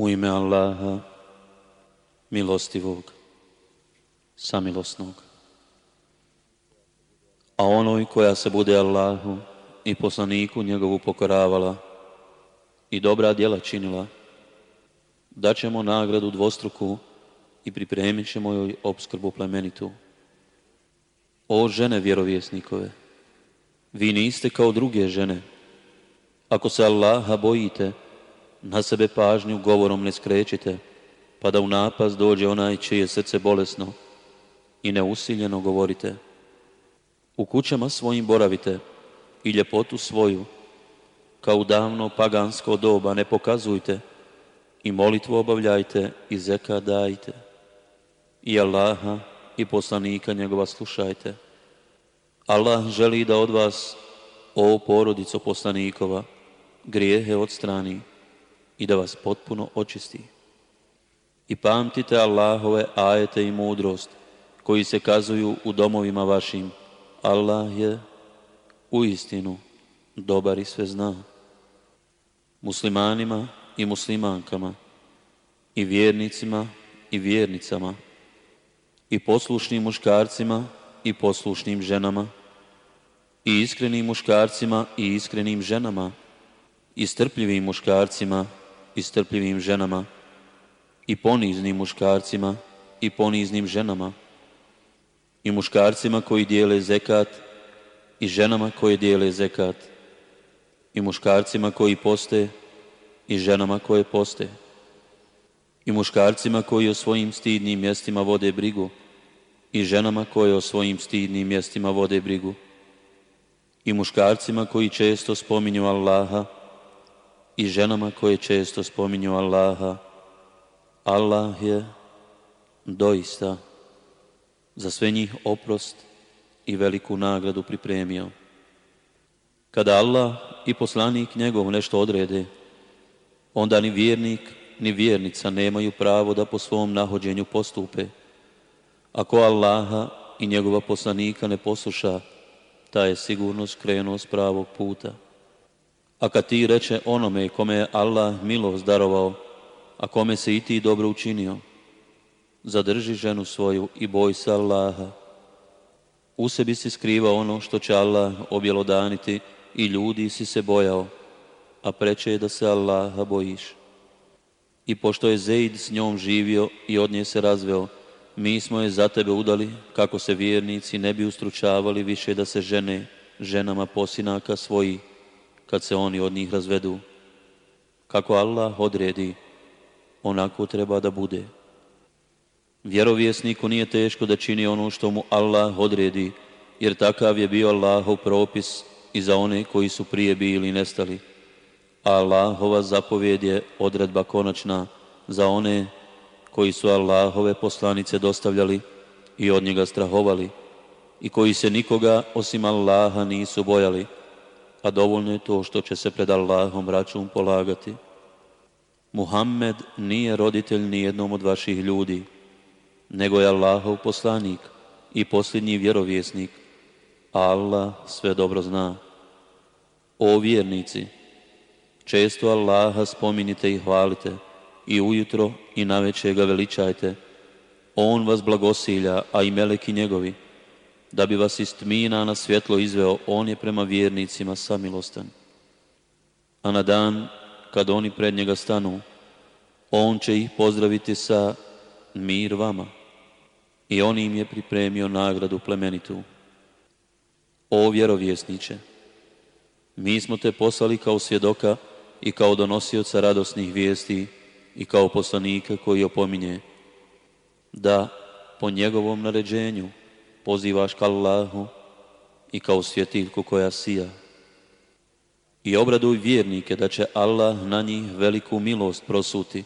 U ime Allaha, milostivog, samilosnog. A onoj koja se bude Allahu i poslaniku njegovu pokoravala i dobra djela činila, daćemo nagradu dvostruku i pripremit ćemo joj obskrbu plemenitu. O žene vjerovjesnikove, vi niste kao druge žene. Ako se Allaha bojite, na sebe pažnju govorom ne skrećite, pa da u napas dođe onaj čije srce bolesno i neusiljeno govorite. U kućama svojim boravite i ljepotu svoju, kao u davno pagansko doba ne pokazujte i molitvu obavljajte i zeka dajte. I Allaha i poslanika njegova slušajte. Allah želi da od vas, o porodico poslanikova, grijehe odstrani i da vas potpuno očisti. I pamtite Allahove ajete i mudrost koji se kazuju u domovima vašim. Allah je u istinu dobar i sve zna. Muslimanima i muslimankama i vjernicima i vjernicama i poslušnim muškarcima i poslušnim ženama i iskrenim muškarcima i iskrenim ženama i strpljivim muškarcima i strpljivim ženama i poniznim muškarcima i poniznim ženama i muškarcima koji dijele zekat i ženama koje dijele zekat i muškarcima koji poste i ženama koje poste i muškarcima koji o svojim stidnim mjestima vode brigu i ženama koje o svojim stidnim mjestima vode brigu i muškarcima koji često spominju Allaha i ženama koje često spominju Allaha. Allah je doista za sve njih oprost i veliku nagradu pripremio. Kada Allah i poslanik njegov nešto odrede, onda ni vjernik ni vjernica nemaju pravo da po svom nahođenju postupe. Ako Allaha i njegova poslanika ne posluša, ta je sigurno skrenuo s pravog puta. A kad ti reče onome kome je Allah milost darovao, a kome se i ti dobro učinio, zadrži ženu svoju i boj se Allaha. U sebi si skriva ono što će Allah objelodaniti i ljudi si se bojao, a preče je da se Allaha bojiš. I pošto je Zeid s njom živio i od nje se razveo, mi smo je za tebe udali kako se vjernici ne bi ustručavali više da se žene ženama posinaka svojih kad se oni od njih razvedu. Kako Allah odredi, onako treba da bude. Vjerovjesniku nije teško da čini ono što mu Allah odredi, jer takav je bio Allahov propis i za one koji su prije bili nestali. Allahova zapovjed je odredba konačna za one koji su Allahove poslanice dostavljali i od njega strahovali i koji se nikoga osim Allaha nisu bojali a dovoljno je to što će se pred Allahom račun polagati. Muhammed nije roditelj nijednom od vaših ljudi, nego je Allahov poslanik i posljednji vjerovjesnik. Allah sve dobro zna. O vjernici, često Allaha spominite i hvalite, i ujutro i navečer ga veličajte. On vas blagosilja, a i meleki njegovi da bi vas iz tmina na svjetlo izveo, on je prema vjernicima samilostan. A na dan kad oni pred njega stanu, on će ih pozdraviti sa mir vama i on im je pripremio nagradu plemenitu. O vjerovjesniće mi smo te poslali kao svjedoka i kao donosioca radosnih vijesti i kao poslanika koji opominje da po njegovom naređenju pozivaš ka Allahu i kao svjetiljku koja sija. I obraduj vjernike da će Allah na njih veliku milost prosuti,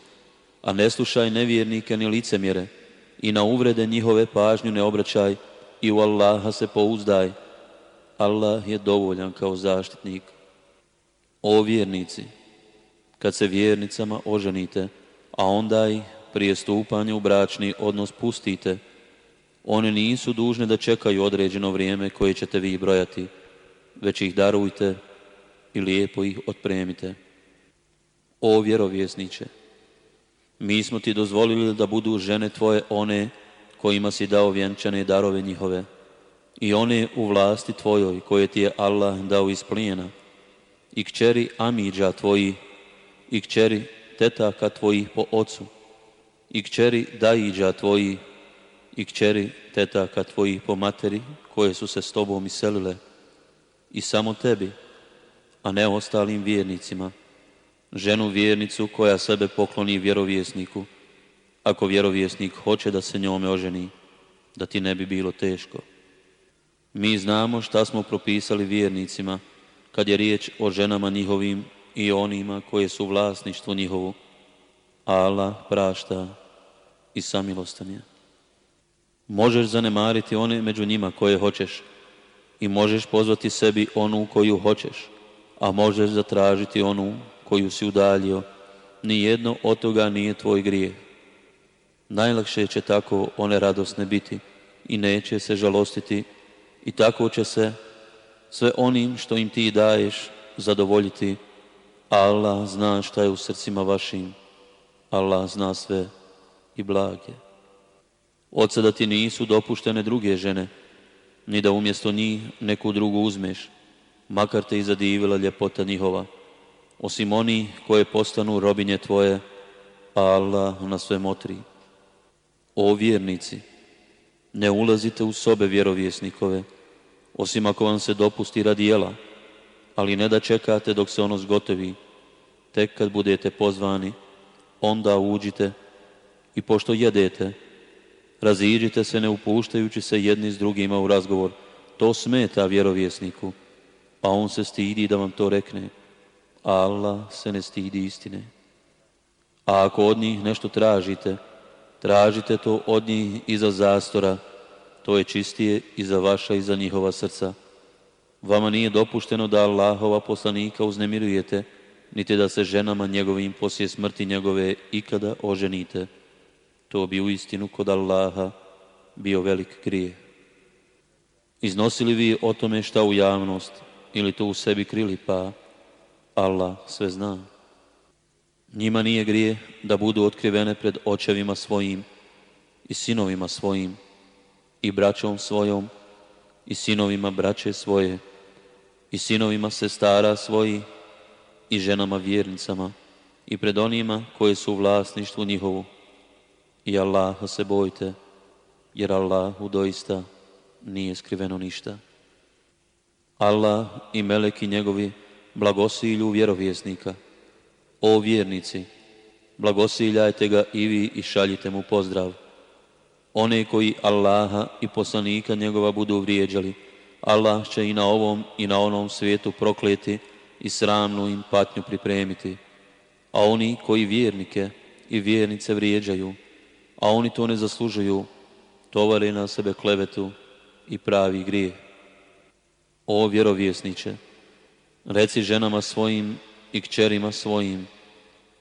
a ne slušaj nevjernike ni licemjere i na uvrede njihove pažnju ne obraćaj i u Allaha se pouzdaj. Allah je dovoljan kao zaštitnik. O vjernici, kad se vjernicama oženite, a onda ih prije stupanja u bračni odnos pustite, one nisu dužne da čekaju određeno vrijeme koje ćete vi brojati, već ih darujte i lijepo ih otpremite. O vjerovjesniće, mi smo ti dozvolili da budu žene tvoje one kojima si dao vjenčane darove njihove i one u vlasti tvojoj koje ti je Allah dao iz plijena i kćeri Amidža tvoji i kćeri tetaka tvojih po ocu i kćeri Dajiđa tvoji i kćeri tetaka tvojih po materi koje su se s tobom iselile i samo tebi, a ne ostalim vjernicima, ženu vjernicu koja sebe pokloni vjerovjesniku, ako vjerovjesnik hoće da se njome oženi, da ti ne bi bilo teško. Mi znamo šta smo propisali vjernicima kad je riječ o ženama njihovim i onima koje su vlasništvo njihovu. Allah prašta i samilostan je. Možeš zanemariti one među njima koje hoćeš i možeš pozvati sebi onu koju hoćeš, a možeš zatražiti onu koju si udaljio. Nijedno od toga nije tvoj grijeh. Najlakše će tako one radosne biti i neće se žalostiti i tako će se sve onim što im ti daješ zadovoljiti. Allah zna šta je u srcima vašim. Allah zna sve i blage. Od sada ti nisu dopuštene druge žene, ni da umjesto njih neku drugu uzmeš, makar te i zadivila ljepota njihova, osim oni koje postanu robinje tvoje, pa Allah na sve motri. O vjernici, ne ulazite u sobe vjerovjesnikove, osim ako vam se dopusti radi jela, ali ne da čekate dok se ono zgotovi, tek kad budete pozvani, onda uđite i pošto jedete, Raziđite se ne upuštajući se jedni s drugima u razgovor. To smeta vjerovjesniku, a pa on se stidi da vam to rekne. Allah se ne stidi istine. A ako od njih nešto tražite, tražite to od njih iza zastora. To je čistije i za vaša i za njihova srca. Vama nije dopušteno da Allahova poslanika uznemirujete, niti da se ženama njegovim poslije smrti njegove ikada oženite. To bi u istinu kod Allaha bio velik grije. Iznosili vi o tome šta u javnost ili to u sebi krili, pa Allah sve zna. Njima nije grije da budu otkrivene pred očevima svojim i sinovima svojim i braćom svojom i sinovima braće svoje i sinovima sestara svoji i ženama vjernicama i pred onima koje su u vlasništvu njihovu i Allaha se bojte, jer Allahu doista nije skriveno ništa. Allah i meleki njegovi blagosilju vjerovjesnika. O vjernici, blagosiljajte ga i vi i šaljite mu pozdrav. One koji Allaha i poslanika njegova budu vrijeđali, Allah će i na ovom i na onom svijetu prokleti i sramnu im patnju pripremiti. A oni koji vjernike i vjernice vrijeđaju, a oni to ne zaslužuju, tovare na sebe klevetu i pravi grije. O vjerovjesniče, reci ženama svojim i kćerima svojim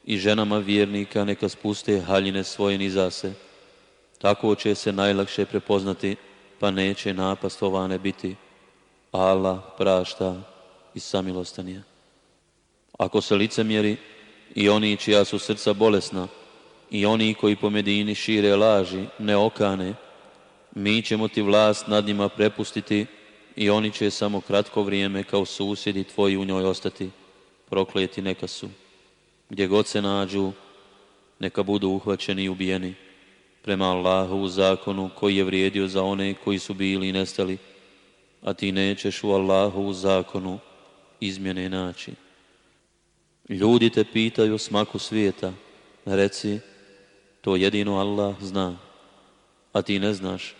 i ženama vjernika neka spuste haljine svoje nizase. Tako će se najlakše prepoznati, pa neće napastovane biti. Ala prašta i samilostan Ako se licemjeri i oni čija su srca bolesna, i oni koji po Medini šire laži, ne okane, mi ćemo ti vlast nad njima prepustiti i oni će samo kratko vrijeme kao susjedi tvoji u njoj ostati. Prokleti neka su. Gdje god se nađu, neka budu uhvaćeni i ubijeni. Prema u zakonu koji je vrijedio za one koji su bili i nestali, a ti nećeš u u zakonu izmjene naći. Ljudi te pitaju smaku svijeta, reci, to jedino Allah zna, a ti ne znaš.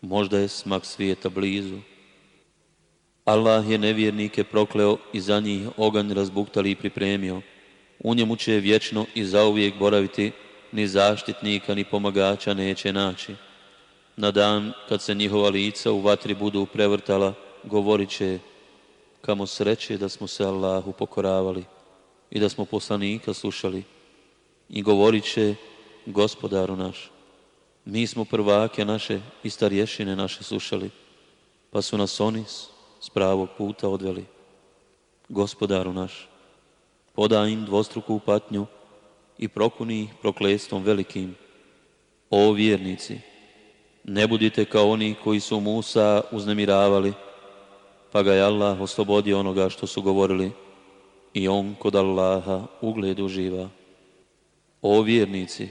Možda je smak svijeta blizu. Allah je nevjernike prokleo i za njih oganj razbuktali i pripremio. U njemu će vječno i zauvijek boraviti, ni zaštitnika, ni pomagača neće naći. Na dan kad se njihova lica u vatri budu prevrtala, govorit će, kamo sreće da smo se Allahu pokoravali i da smo poslanika slušali. I govorit će, gospodaru naš. Mi smo prvake naše i starješine naše slušali, pa su nas oni s pravog puta odveli. Gospodaru naš, poda im dvostruku patnju i prokuni ih proklestom velikim. O vjernici, ne budite kao oni koji su Musa uznemiravali, pa ga je Allah oslobodio onoga što su govorili i on kod Allaha ugled uživa. O vjernici,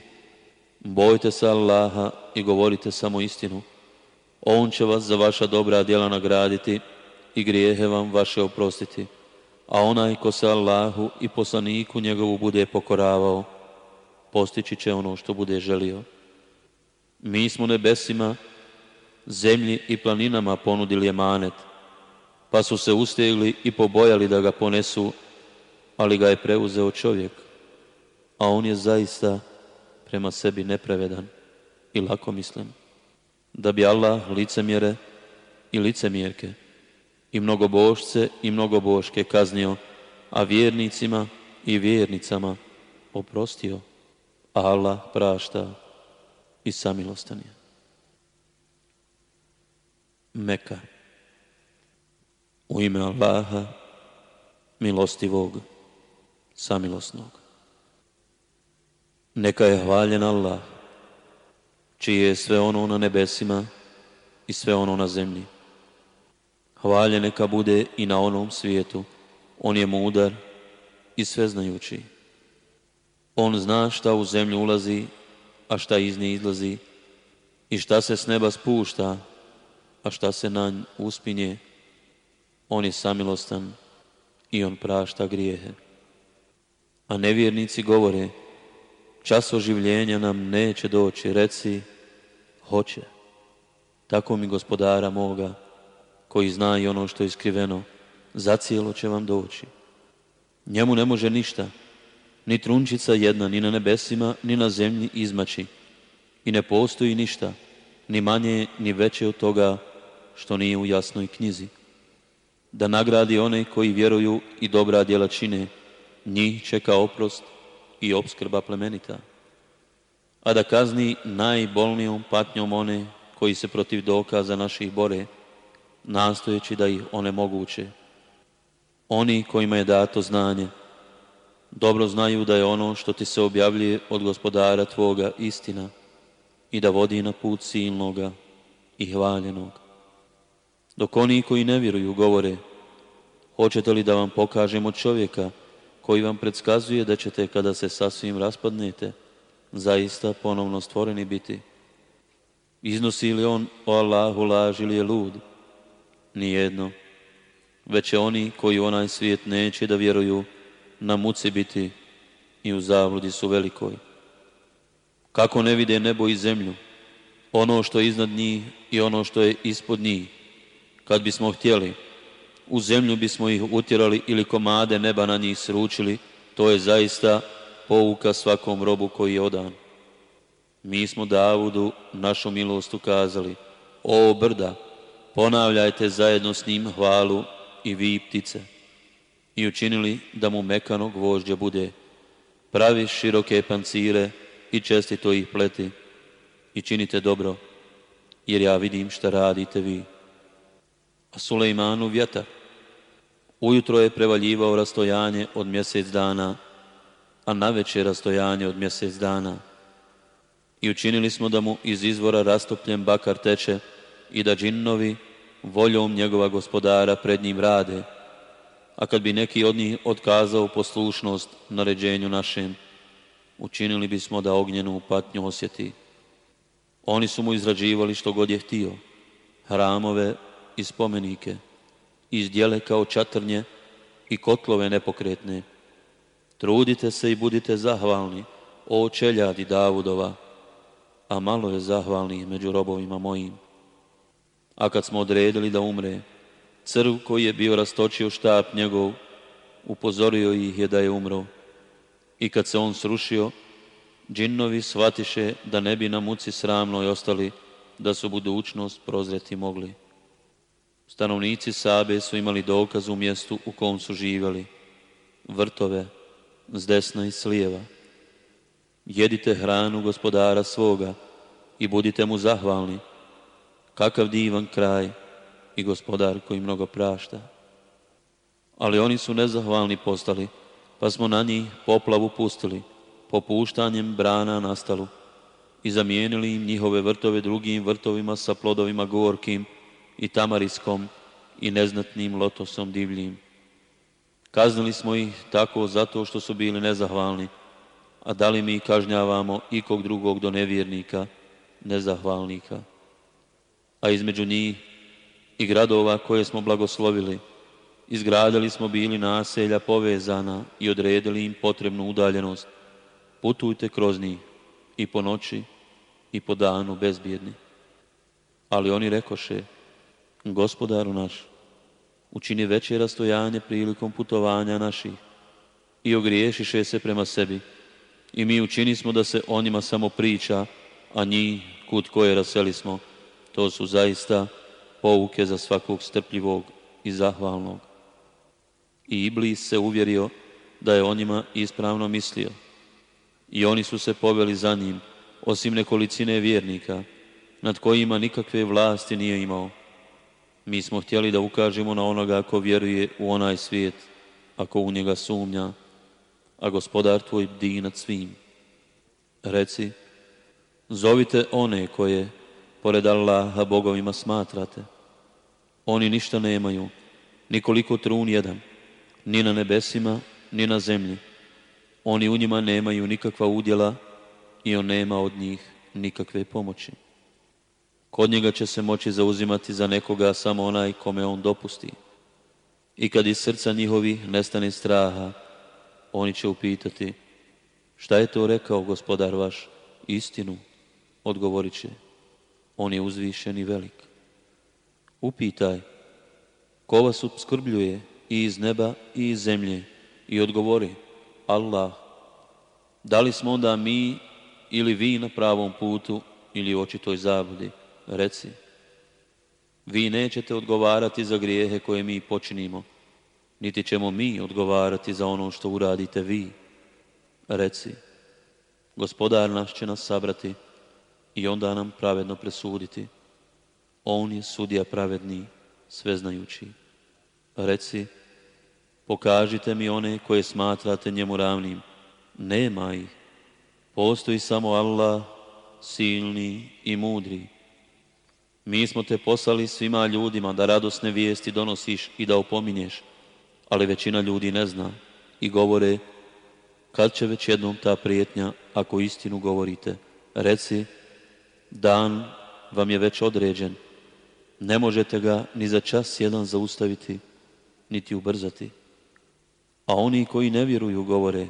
Bojte se Allaha i govorite samo istinu. On će vas za vaša dobra djela nagraditi i grijehe vam vaše oprostiti. A onaj ko se Allahu i poslaniku njegovu bude pokoravao, postići će ono što bude želio. Mi smo nebesima, zemlji i planinama ponudili emanet, pa su se ustegli i pobojali da ga ponesu, ali ga je preuzeo čovjek, a on je zaista prema sebi nepravedan i lako mislim. Da bi Allah licemjere i licemjerke i mnogobošce i mnogoboške kaznio, a vjernicima i vjernicama oprostio. Allah prašta i samilostan je. Meka u ime Allaha milostivog, samilosnog. Neka je hvaljen Allah, čije je sve ono na nebesima i sve ono na zemlji. Hvaljen neka bude i na onom svijetu. On je mudar i sveznajući. On zna šta u zemlju ulazi, a šta iz nje izlazi, i šta se s neba spušta, a šta se na nj uspinje. On je samilostan i on prašta grijehe. A nevjernici govore, Čas oživljenja nam neće doći, reci, hoće. Tako mi gospodara moga, koji zna i ono što je skriveno, zacijelo će vam doći. Njemu ne može ništa, ni trunčica jedna, ni na nebesima, ni na zemlji izmaći. I ne postoji ništa, ni manje, ni veće od toga što nije u jasnoj knjizi. Da nagradi one koji vjeruju i dobra djela čine, njih čeka oprost i opskrba plemenita, a da kazni najbolnijom patnjom one koji se protiv dokaza naših bore, nastojeći da ih one moguće. Oni kojima je dato znanje, dobro znaju da je ono što ti se objavljuje od gospodara tvoga istina i da vodi na put silnoga i hvaljenog. Dok oni koji ne vjeruju govore, hoćete li da vam pokažemo čovjeka koji vam predskazuje da ćete kada se sasvim raspadnete zaista ponovno stvoreni biti. Iznosi li on o Allahu laž ili je lud? Nijedno. Već je oni koji onaj svijet neće da vjeruju na muci biti i u zavludi su velikoj. Kako ne vide nebo i zemlju, ono što je iznad njih i ono što je ispod njih, kad bismo htjeli, u zemlju bismo ih utjerali ili komade neba na njih sručili, to je zaista pouka svakom robu koji je odan. Mi smo Davudu našu milost ukazali, o brda, ponavljajte zajedno s njim hvalu i vi ptice i učinili da mu mekano gvožđe bude. Pravi široke pancire i čestito ih pleti i činite dobro, jer ja vidim šta radite vi. A Sulejmanu vjetar Ujutro je prevaljivao rastojanje od mjesec dana, a naveće rastojanje od mjesec dana. I učinili smo da mu iz izvora rastopljen bakar teče i da džinnovi voljom njegova gospodara pred njim rade, a kad bi neki od njih odkazao poslušnost naređenju našem, učinili bismo da ognjenu patnju osjeti. Oni su mu izrađivali što god je htio, hramove i spomenike, izdjele kao čatrnje i kotlove nepokretne. Trudite se i budite zahvalni, o čeljadi Davudova, a malo je zahvalni među robovima mojim. A kad smo odredili da umre, crv koji je bio rastočio štap njegov, upozorio ih je da je umro. I kad se on srušio, džinnovi shvatiše da ne bi na muci sramnoj ostali, da su budućnost prozreti mogli. Stanovnici Sabe su imali dokaz u mjestu u kom su živjeli, vrtove s desna i s lijeva. Jedite hranu gospodara svoga i budite mu zahvalni. Kakav divan kraj i gospodar koji mnogo prašta. Ali oni su nezahvalni postali, pa smo na njih poplavu pustili, popuštanjem brana nastalu i zamijenili im njihove vrtove drugim vrtovima sa plodovima gorkim, i tamariskom i neznatnim lotosom divljim. Kaznili smo ih tako zato što su bili nezahvalni, a da li mi kažnjavamo ikog drugog do nevjernika, nezahvalnika? A između njih i gradova koje smo blagoslovili, izgradili smo bili naselja povezana i odredili im potrebnu udaljenost. Putujte kroz njih i po noći i po danu bezbjedni. Ali oni rekoše, Gospodaru naš, učini veće rastojanje prilikom putovanja naših i ogriješiše se prema sebi i mi učinismo da se o njima samo priča, a njih kud koje raseli smo. To su zaista pouke za svakog strpljivog i zahvalnog. I Iblis se uvjerio da je o njima ispravno mislio. I oni su se poveli za njim, osim nekolicine vjernika, nad kojima nikakve vlasti nije imao. Mi smo htjeli da ukažemo na onoga ako vjeruje u onaj svijet, ako u njega sumnja, a gospodar tvoj bdi nad svim. Reci, zovite one koje, pored Allaha, bogovima smatrate. Oni ništa nemaju, nikoliko trun jedan, ni na nebesima, ni na zemlji. Oni u njima nemaju nikakva udjela i on nema od njih nikakve pomoći. Kod njega će se moći zauzimati za nekoga samo onaj kome on dopusti. I kad iz srca njihovi nestane straha, oni će upitati, šta je to rekao gospodar vaš? Istinu, odgovorit će, on je uzvišen i velik. Upitaj, ko vas uskrbljuje i iz neba i iz zemlje i odgovori, Allah, da li smo onda mi ili vi na pravom putu ili u očitoj zabudi? reci, vi nećete odgovarati za grijehe koje mi počinimo, niti ćemo mi odgovarati za ono što uradite vi. Reci, gospodar naš će nas sabrati i onda nam pravedno presuditi. On je sudija pravedni, sveznajući. Reci, pokažite mi one koje smatrate njemu ravnim. Nema ih. Postoji samo Allah, silni i mudri. Mi smo te poslali svima ljudima da radosne vijesti donosiš i da opominješ, ali većina ljudi ne zna i govore kad će već jednom ta prijetnja, ako istinu govorite, reci dan vam je već određen, ne možete ga ni za čas jedan zaustaviti, niti ubrzati. A oni koji ne vjeruju govore,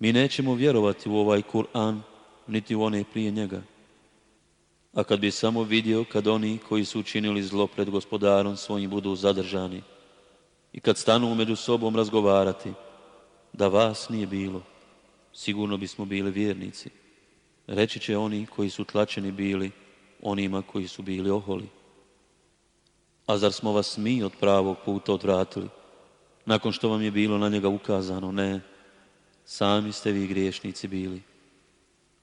mi nećemo vjerovati u ovaj Kur'an, niti u one prije njega. A kad bi samo vidio kad oni koji su učinili zlo pred gospodarom svojim budu zadržani i kad stanu među sobom razgovarati, da vas nije bilo, sigurno bismo bili vjernici. Reći će oni koji su tlačeni bili onima koji su bili oholi. A zar smo vas mi od pravog puta odvratili, nakon što vam je bilo na njega ukazano? Ne, sami ste vi griješnici bili.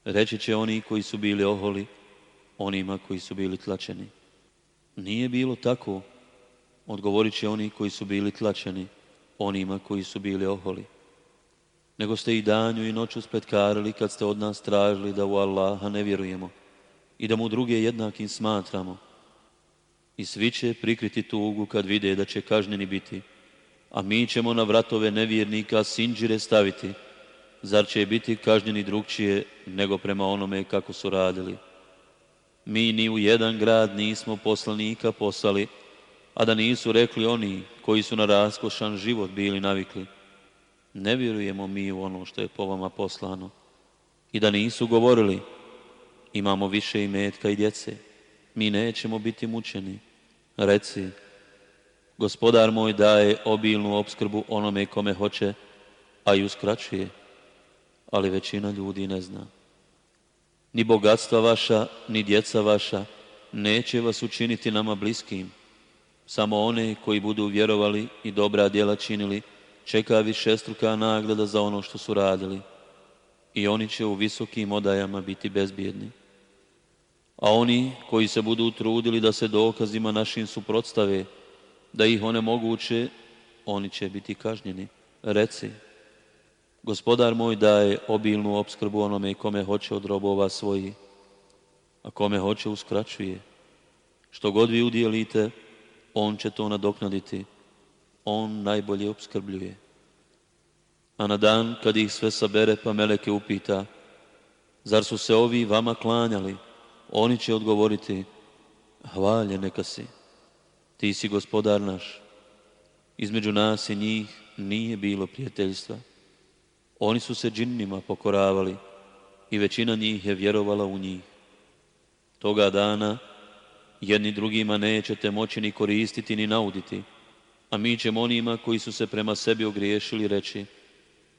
Reći će oni koji su bili oholi, onima koji su bili tlačeni. Nije bilo tako, odgovorit će oni koji su bili tlačeni, onima koji su bili oholi. Nego ste i danju i noću spetkarili kad ste od nas tražili da u Allaha ne vjerujemo i da mu druge jednakim smatramo. I svi će prikriti tugu kad vide da će kažnjeni biti, a mi ćemo na vratove nevjernika sinđire staviti, zar će biti kažnjeni drugčije nego prema onome kako su radili. Mi ni u jedan grad nismo poslanika poslali, a da nisu rekli oni koji su na raskošan život bili navikli. Ne vjerujemo mi u ono što je po vama poslano. I da nisu govorili, imamo više i metka i djece. Mi nećemo biti mučeni. Reci, gospodar moj daje obilnu obskrbu onome kome hoće, a i uskraćuje. Ali većina ljudi ne zna ni bogatstva vaša, ni djeca vaša, neće vas učiniti nama bliskim. Samo one koji budu vjerovali i dobra djela činili, čeka višestruka nagrada za ono što su radili. I oni će u visokim odajama biti bezbjedni. A oni koji se budu trudili da se dokazima našim suprotstave, da ih one moguće, oni će biti kažnjeni. Reci, Gospodar moj daje obilnu obskrbu onome i kome hoće od robova svojih, a kome hoće uskraćuje. Što god vi udjelite, on će to nadoknaditi. On najbolje obskrbljuje. A na dan kad ih sve sabere, pa Meleke upita, zar su se ovi vama klanjali? Oni će odgovoriti, hvalje neka si, ti si gospodar naš. Između nas i njih nije bilo prijateljstva. Oni su se džinnima pokoravali i većina njih je vjerovala u njih. Toga dana jedni drugima nećete moći ni koristiti ni nauditi, a mi ćemo onima koji su se prema sebi ogriješili reći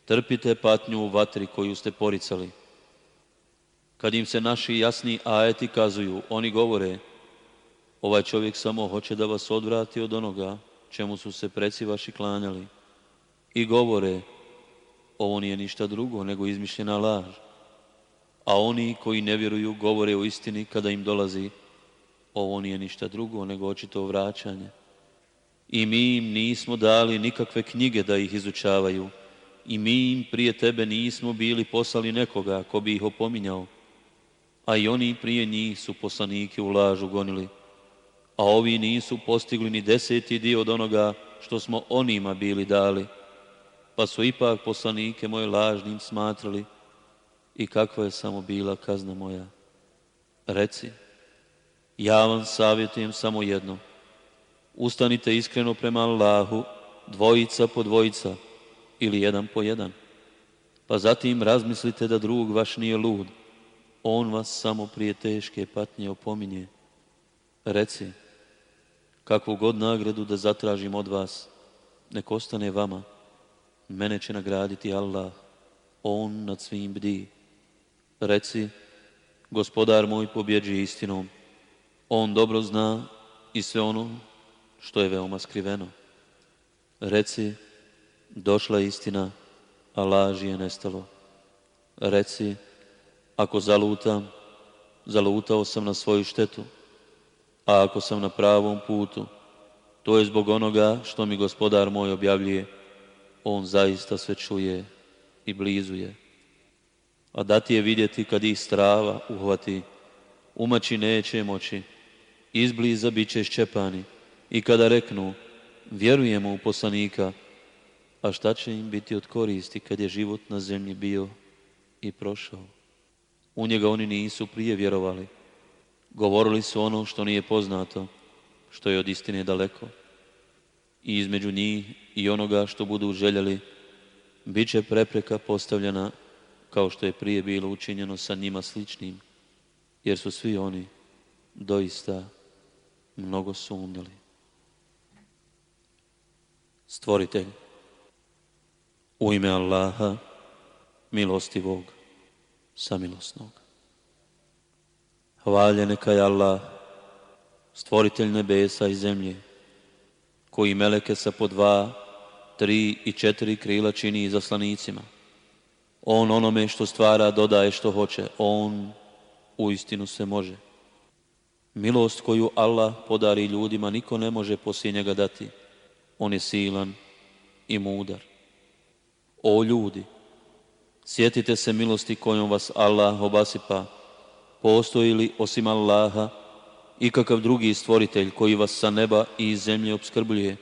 trpite patnju u vatri koju ste poricali. Kad im se naši jasni ajeti kazuju, oni govore ovaj čovjek samo hoće da vas odvrati od onoga čemu su se preci vaši klanjali. I govore, ovo nije ništa drugo nego izmišljena laž. A oni koji ne vjeruju govore o istini kada im dolazi. Ovo nije ništa drugo nego očito vraćanje. I mi im nismo dali nikakve knjige da ih izučavaju. I mi im prije tebe nismo bili poslali nekoga ko bi ih opominjao. A i oni prije njih su poslanike u lažu gonili. A ovi nisu postigli ni deseti dio od onoga što smo onima bili dali pa su ipak poslanike moje lažnim smatrali i kakva je samo bila kazna moja. Reci, ja vam savjetujem samo jedno. Ustanite iskreno prema Allahu, dvojica po dvojica ili jedan po jedan. Pa zatim razmislite da drug vaš nije lud. On vas samo prije teške patnje opominje. Reci, kakvu god nagradu da zatražim od vas, nek ostane vama mene će nagraditi Allah, On nad svim bdi. Reci, gospodar moj pobjeđi istinom, On dobro zna i sve ono što je veoma skriveno. Reci, došla je istina, a laži je nestalo. Reci, ako zalutam, zalutao sam na svoju štetu, a ako sam na pravom putu, to je zbog onoga što mi gospodar moj objavljuje on zaista sve čuje i blizuje. je. A dati je vidjeti kad ih strava uhvati, umaći neće moći, izbliza bit će ščepani i kada reknu, vjerujemo u poslanika, a šta će im biti od koristi kad je život na zemlji bio i prošao? U njega oni nisu prije vjerovali. Govorili su ono što nije poznato, što je od istine daleko i između njih i onoga što budu željeli, bit će prepreka postavljena kao što je prije bilo učinjeno sa njima sličnim, jer su svi oni doista mnogo sumnjali. Stvoritelj, u ime Allaha, milostivog, samilosnog. hvaljen neka je Allah, stvoritelj nebesa i zemlje, koji meleke sa po dva, tri i četiri krila čini izaslanicima. On onome što stvara dodaje što hoće. On u istinu se može. Milost koju Allah podari ljudima niko ne može poslije njega dati. On je silan i mudar. O ljudi, sjetite se milosti kojom vas Allah obasipa. Postoji li osim Allaha i kakav drugi stvoritelj koji vas sa neba i iz zemlje obskrbljuje.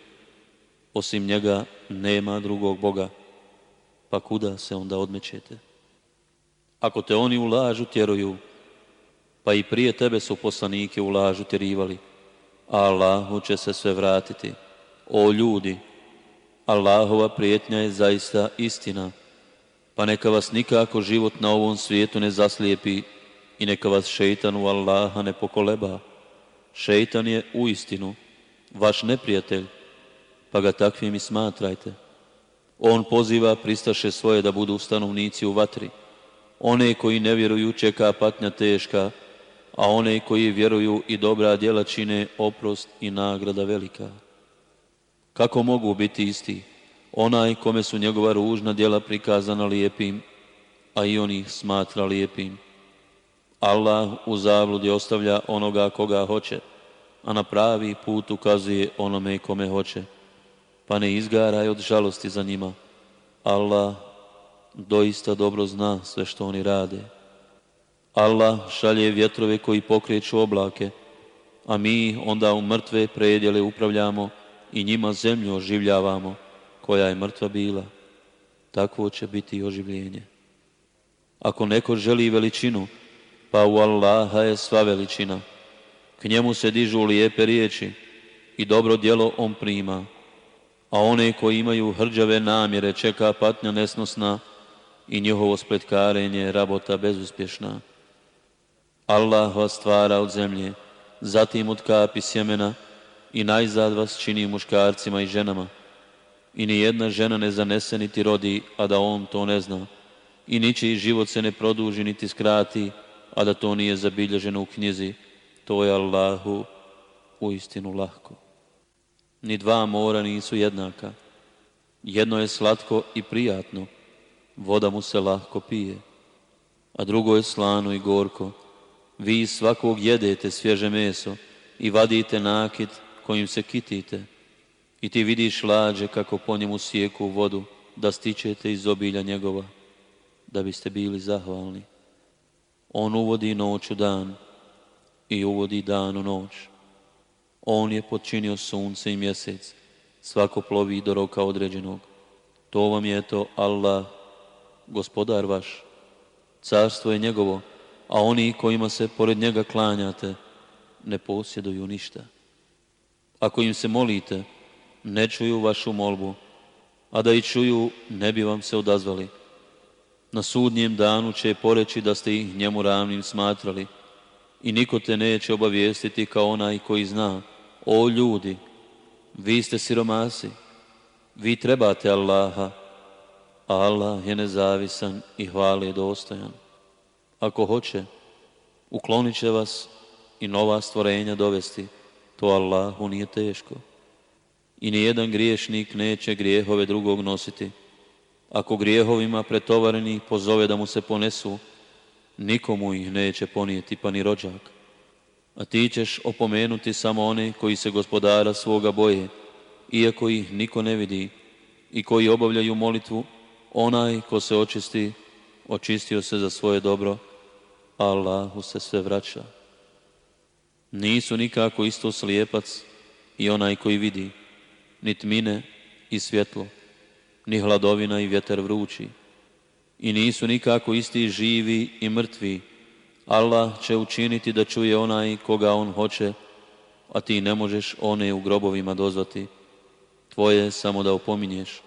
Osim njega nema drugog Boga, pa kuda se onda odmećete? Ako te oni u lažu tjeruju, pa i prije tebe su poslanike u lažu tjerivali, Allahu će se sve vratiti. O ljudi, Allahova prijetnja je zaista istina, pa neka vas nikako život na ovom svijetu ne zaslijepi i neka vas šeitan u Allaha ne pokoleba šeitan je u istinu vaš neprijatelj, pa ga takvim i smatrajte. On poziva pristaše svoje da budu stanovnici u vatri. One koji ne vjeruju čeka patnja teška, a one koji vjeruju i dobra djela čine oprost i nagrada velika. Kako mogu biti isti? Onaj kome su njegova ružna djela prikazana lijepim, a i on ih smatra lijepim. Allah u zabludi ostavlja onoga koga hoće, a na pravi put ukazuje onome kome hoće, pa ne izgaraj od žalosti za njima. Allah doista dobro zna sve što oni rade. Allah šalje vjetrove koji pokreću oblake, a mi onda u mrtve predjele upravljamo i njima zemlju oživljavamo, koja je mrtva bila. Takvo će biti i oživljenje. Ako neko želi veličinu, pa u Allaha je sva veličina. K njemu se dižu lijepe riječi i dobro djelo on prima. A one koji imaju hrđave namjere čeka patnja nesnosna i njihovo spletkarenje rabota bezuspješna. Allah vas stvara od zemlje, zatim od kapi sjemena i najzad vas čini muškarcima i ženama. I ni jedna žena ne zanese niti rodi, a da on to ne zna. I ničiji život se ne produži niti skrati, a da to nije zabilježeno u knjizi, to je Allahu u istinu lahko. Ni dva mora nisu jednaka. Jedno je slatko i prijatno, voda mu se lahko pije, a drugo je slano i gorko. Vi svakog jedete svježe meso i vadite nakit kojim se kitite i ti vidiš lađe kako po njemu sjeku vodu da stičete iz obilja njegova, da biste bili zahvalni. On uvodi noć u dan i uvodi dan u noć. On je počinio sunce i mjesec, svako plovi do roka određenog. To vam je to Allah, gospodar vaš. Carstvo je njegovo, a oni kojima se pored njega klanjate, ne posjeduju ništa. Ako im se molite, ne čuju vašu molbu, a da i čuju, ne bi vam se odazvali. Na sudnjem danu će poreći da ste ih njemu ravnim smatrali i niko te neće obavijestiti kao onaj koji zna. O ljudi, vi ste siromasi, vi trebate Allaha, a Allah je nezavisan i hvali je dostojan. Ako hoće, uklonit će vas i nova stvorenja dovesti. To Allahu nije teško. I nijedan griješnik neće grijehove drugog nositi ako grijehovima pretovareni pozove da mu se ponesu, nikomu ih neće ponijeti pa ni rođak. A ti ćeš opomenuti samo one koji se gospodara svoga boje, iako ih niko ne vidi, i koji obavljaju molitvu, onaj ko se očisti, očistio se za svoje dobro, Allahu se sve vraća. Nisu nikako isto slijepac i onaj koji vidi, nit mine i svjetlo ni hladovina i vjetar vrući. I nisu nikako isti živi i mrtvi. Allah će učiniti da čuje onaj koga on hoće, a ti ne možeš one u grobovima dozvati. Tvoje samo da opominješ.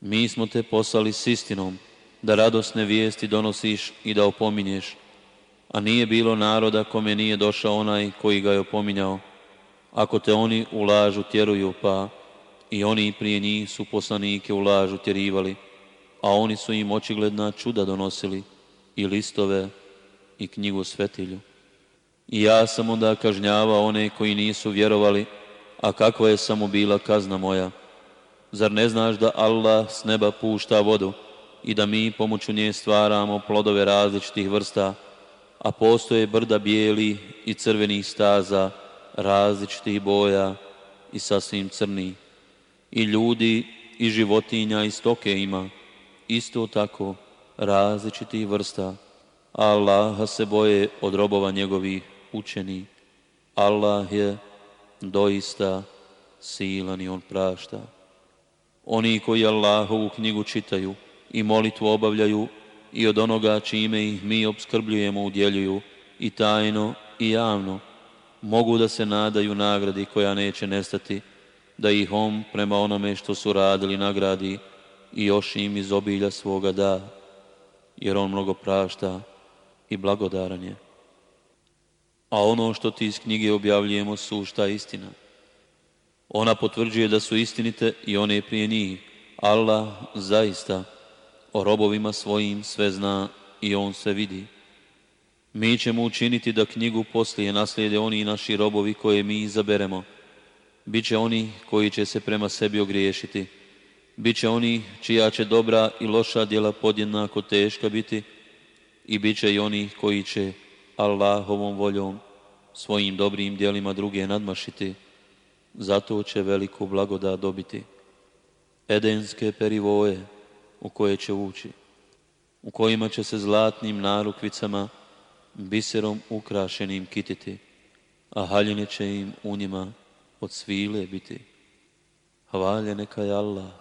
Mi smo te poslali s istinom, da radosne vijesti donosiš i da opominješ. A nije bilo naroda kome nije došao onaj koji ga je opominjao. Ako te oni ulažu, tjeruju, pa i oni prije njih su poslanike u lažu tjerivali, a oni su im očigledna čuda donosili i listove i knjigu svetilju. I ja sam onda kažnjava one koji nisu vjerovali, a kakva je samo bila kazna moja. Zar ne znaš da Allah s neba pušta vodu i da mi pomoću nje stvaramo plodove različitih vrsta, a postoje brda bijeli i crvenih staza, različitih boja i sasvim crnih i ljudi i životinja i stoke ima, isto tako različitih vrsta. Allaha se boje od robova njegovih učeni. Allah je doista silan i on prašta. Oni koji Allahovu knjigu čitaju i molitvu obavljaju i od onoga čime ih mi obskrbljujemo udjeljuju i tajno i javno, mogu da se nadaju nagradi koja neće nestati da ih on prema onome što su radili nagradi i još im iz obilja svoga da, jer on mnogo prašta i blagodaran je. A ono što ti iz knjige objavljujemo sušta istina. Ona potvrđuje da su istinite i one prije njih. Allah zaista o robovima svojim sve zna i on se vidi. Mi ćemo učiniti da knjigu poslije naslijede oni i naši robovi koje mi izaberemo, bit će oni koji će se prema sebi ogriješiti, bit će oni čija će dobra i loša djela podjednako teška biti i bit će i oni koji će Allahovom voljom svojim dobrim djelima druge nadmašiti, zato će veliku blagoda dobiti. Edenske perivoje u koje će ući, u kojima će se zlatnim narukvicama, biserom ukrašenim kititi, a haljine će im u njima od svile biti. Hvalje neka je Allah,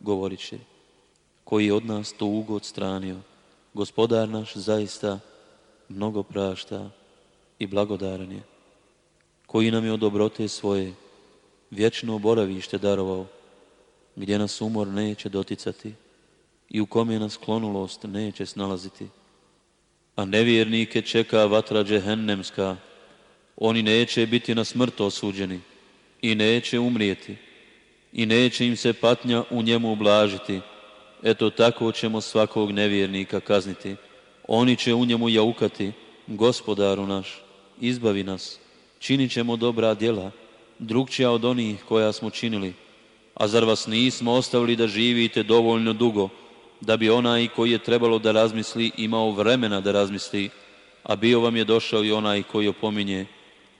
govorit koji je od nas tugu odstranio. Gospodar naš zaista mnogo prašta i blagodaran je, koji nam je od dobrote svoje vječno boravište darovao, gdje nas umor neće doticati i u kom je nas klonulost neće snalaziti. A nevjernike čeka vatra džehennemska, oni neće biti na smrt osuđeni, i neće umrijeti i neće im se patnja u njemu ublažiti. Eto tako ćemo svakog nevjernika kazniti. Oni će u njemu jaukati, gospodaru naš, izbavi nas, činit ćemo dobra djela, drugčija od onih koja smo činili. A zar vas nismo ostavili da živite dovoljno dugo, da bi onaj koji je trebalo da razmisli imao vremena da razmisli, a bio vam je došao i onaj koji opominje.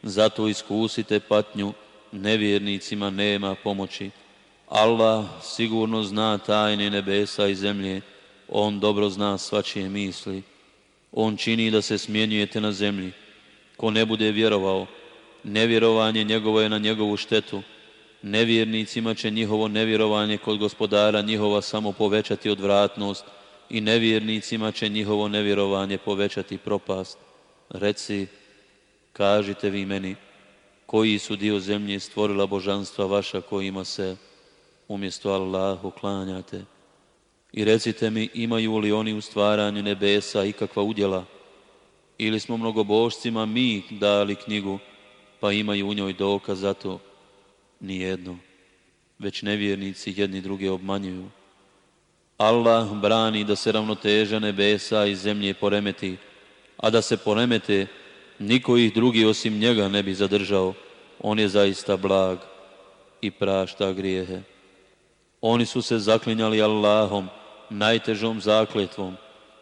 Zato iskusite patnju nevjernicima nema pomoći. Allah sigurno zna tajne nebesa i zemlje. On dobro zna svačije misli. On čini da se smjenjujete na zemlji. Ko ne bude vjerovao, nevjerovanje njegovo je na njegovu štetu. Nevjernicima će njihovo nevjerovanje kod gospodara njihova samo povećati odvratnost i nevjernicima će njihovo nevjerovanje povećati propast. Reci, kažite vi meni, koji su dio zemlje stvorila božanstva vaša kojima se umjesto Allahu klanjate. I recite mi imaju li oni u stvaranju nebesa ikakva udjela ili smo mnogobožcima mi dali knjigu pa imaju u njoj dokaz za to nijedno, već nevjernici jedni druge obmanjuju. Allah brani da se ravnoteža nebesa i zemlje poremeti, a da se poremete niko ih drugi osim njega ne bi zadržao. On je zaista blag i prašta grijehe. Oni su se zaklinjali Allahom, najtežom zakletvom,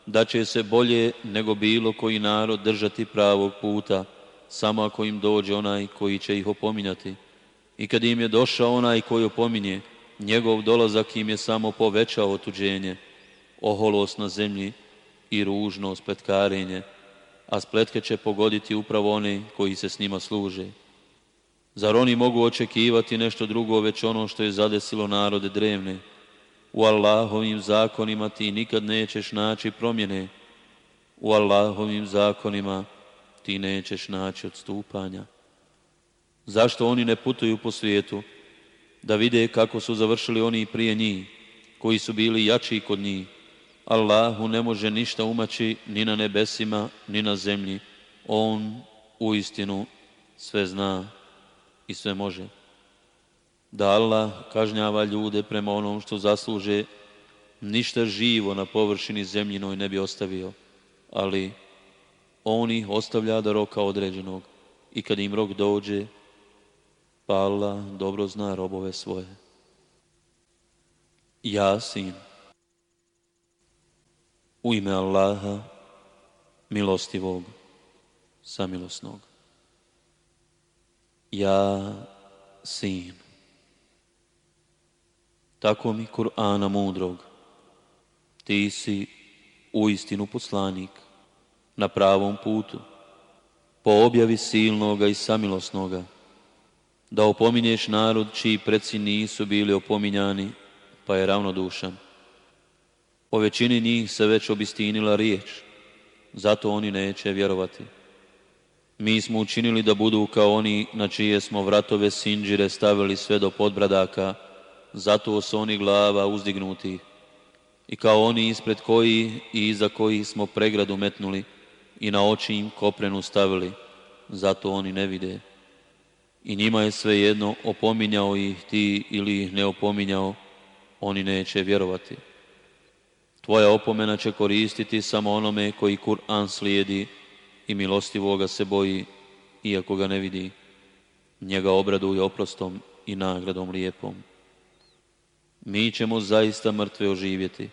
da će se bolje nego bilo koji narod držati pravog puta, samo ako im dođe onaj koji će ih opominjati. I kad im je došao onaj koji opominje, njegov dolazak im je samo povećao otuđenje, oholost na zemlji i ružno spetkarenje a spletke će pogoditi upravo oni koji se s njima služe. Zar oni mogu očekivati nešto drugo već ono što je zadesilo narode drevne? U Allahovim zakonima ti nikad nećeš naći promjene. U Allahovim zakonima ti nećeš naći odstupanja. Zašto oni ne putuju po svijetu? Da vide kako su završili oni prije njih, koji su bili jači kod njih Allahu ne može ništa umaći ni na nebesima, ni na zemlji. On u istinu sve zna i sve može. Da Allah kažnjava ljude prema onom što zasluže, ništa živo na površini zemljinoj ne bi ostavio, ali on ih ostavlja do roka određenog i kad im rok dođe, pa Allah dobro zna robove svoje. Ja, sin, u ime Allaha, milostivog, samilosnog. Ja, sin. Tako mi Kur'ana mudrog, ti si u istinu poslanik na pravom putu, po objavi silnoga i samilosnoga, da opominješ narod čiji preci nisu bili opominjani, pa je ravnodušan o većini njih se već obistinila riječ, zato oni neće vjerovati. Mi smo učinili da budu kao oni na čije smo vratove sinđire stavili sve do podbradaka, zato su oni glava uzdignuti. I kao oni ispred koji i iza kojih smo pregradu metnuli i na oči im koprenu stavili, zato oni ne vide. I njima je svejedno opominjao ih ti ili ih ne opominjao, oni neće vjerovati. Tvoja opomena će koristiti samo onome koji Kur'an slijedi i milostivoga se boji, iako ga ne vidi. Njega obraduje oprostom i nagradom lijepom. Mi ćemo zaista mrtve oživjeti.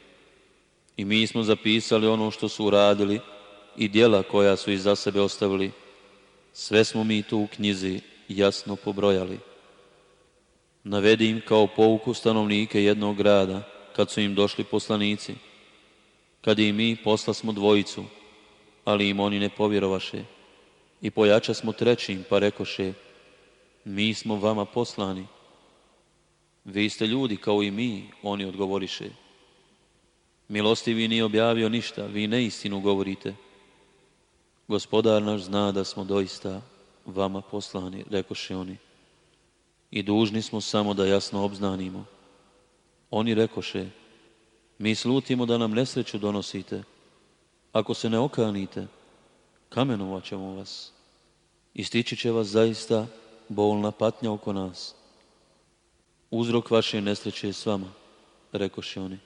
I mi smo zapisali ono što su uradili i djela koja su iza sebe ostavili. Sve smo mi tu u knjizi jasno pobrojali. Navedi im kao pouku stanovnike jednog grada, kad su im došli poslanici – kad i mi posla smo dvojicu, ali im oni ne povjerovaše. I pojača smo trećim, pa rekoše, mi smo vama poslani. Vi ste ljudi kao i mi, oni odgovoriše. vi nije objavio ništa, vi neistinu govorite. Gospodar naš zna da smo doista vama poslani, rekoše oni. I dužni smo samo da jasno obznanimo. Oni rekoše, mi slutimo da nam nesreću donosite. Ako se ne okanite, kamenovat ćemo vas. stići će vas zaista bolna patnja oko nas. Uzrok vaše nesreće je s vama, rekoše oni.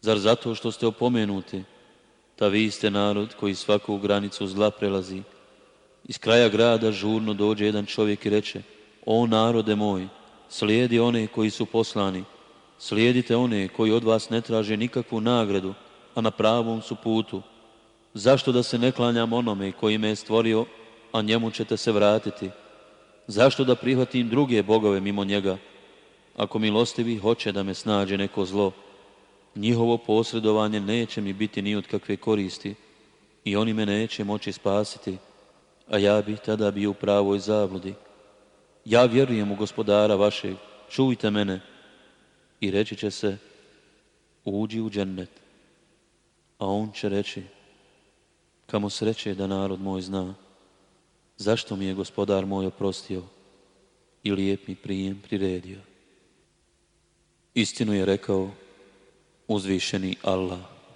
Zar zato što ste opomenuti, ta vi ste narod koji svaku granicu zla prelazi. Iz kraja grada žurno dođe jedan čovjek i reče, o narode moj, slijedi one koji su poslani, Slijedite one koji od vas ne traže nikakvu nagradu, a na pravom su putu. Zašto da se ne klanjam onome koji me je stvorio, a njemu ćete se vratiti? Zašto da prihvatim druge bogove mimo njega? Ako milostivi hoće da me snađe neko zlo, njihovo posredovanje neće mi biti ni od kakve koristi i oni me neće moći spasiti, a ja bih tada bio u pravoj zabludi. Ja vjerujem u gospodara vašeg, čujte mene, i reći će se uđi u džennet. A on će reći kamo sreće da narod moj zna zašto mi je gospodar moj oprostio i lijep mi prijem priredio. Istinu je rekao uzvišeni Allah.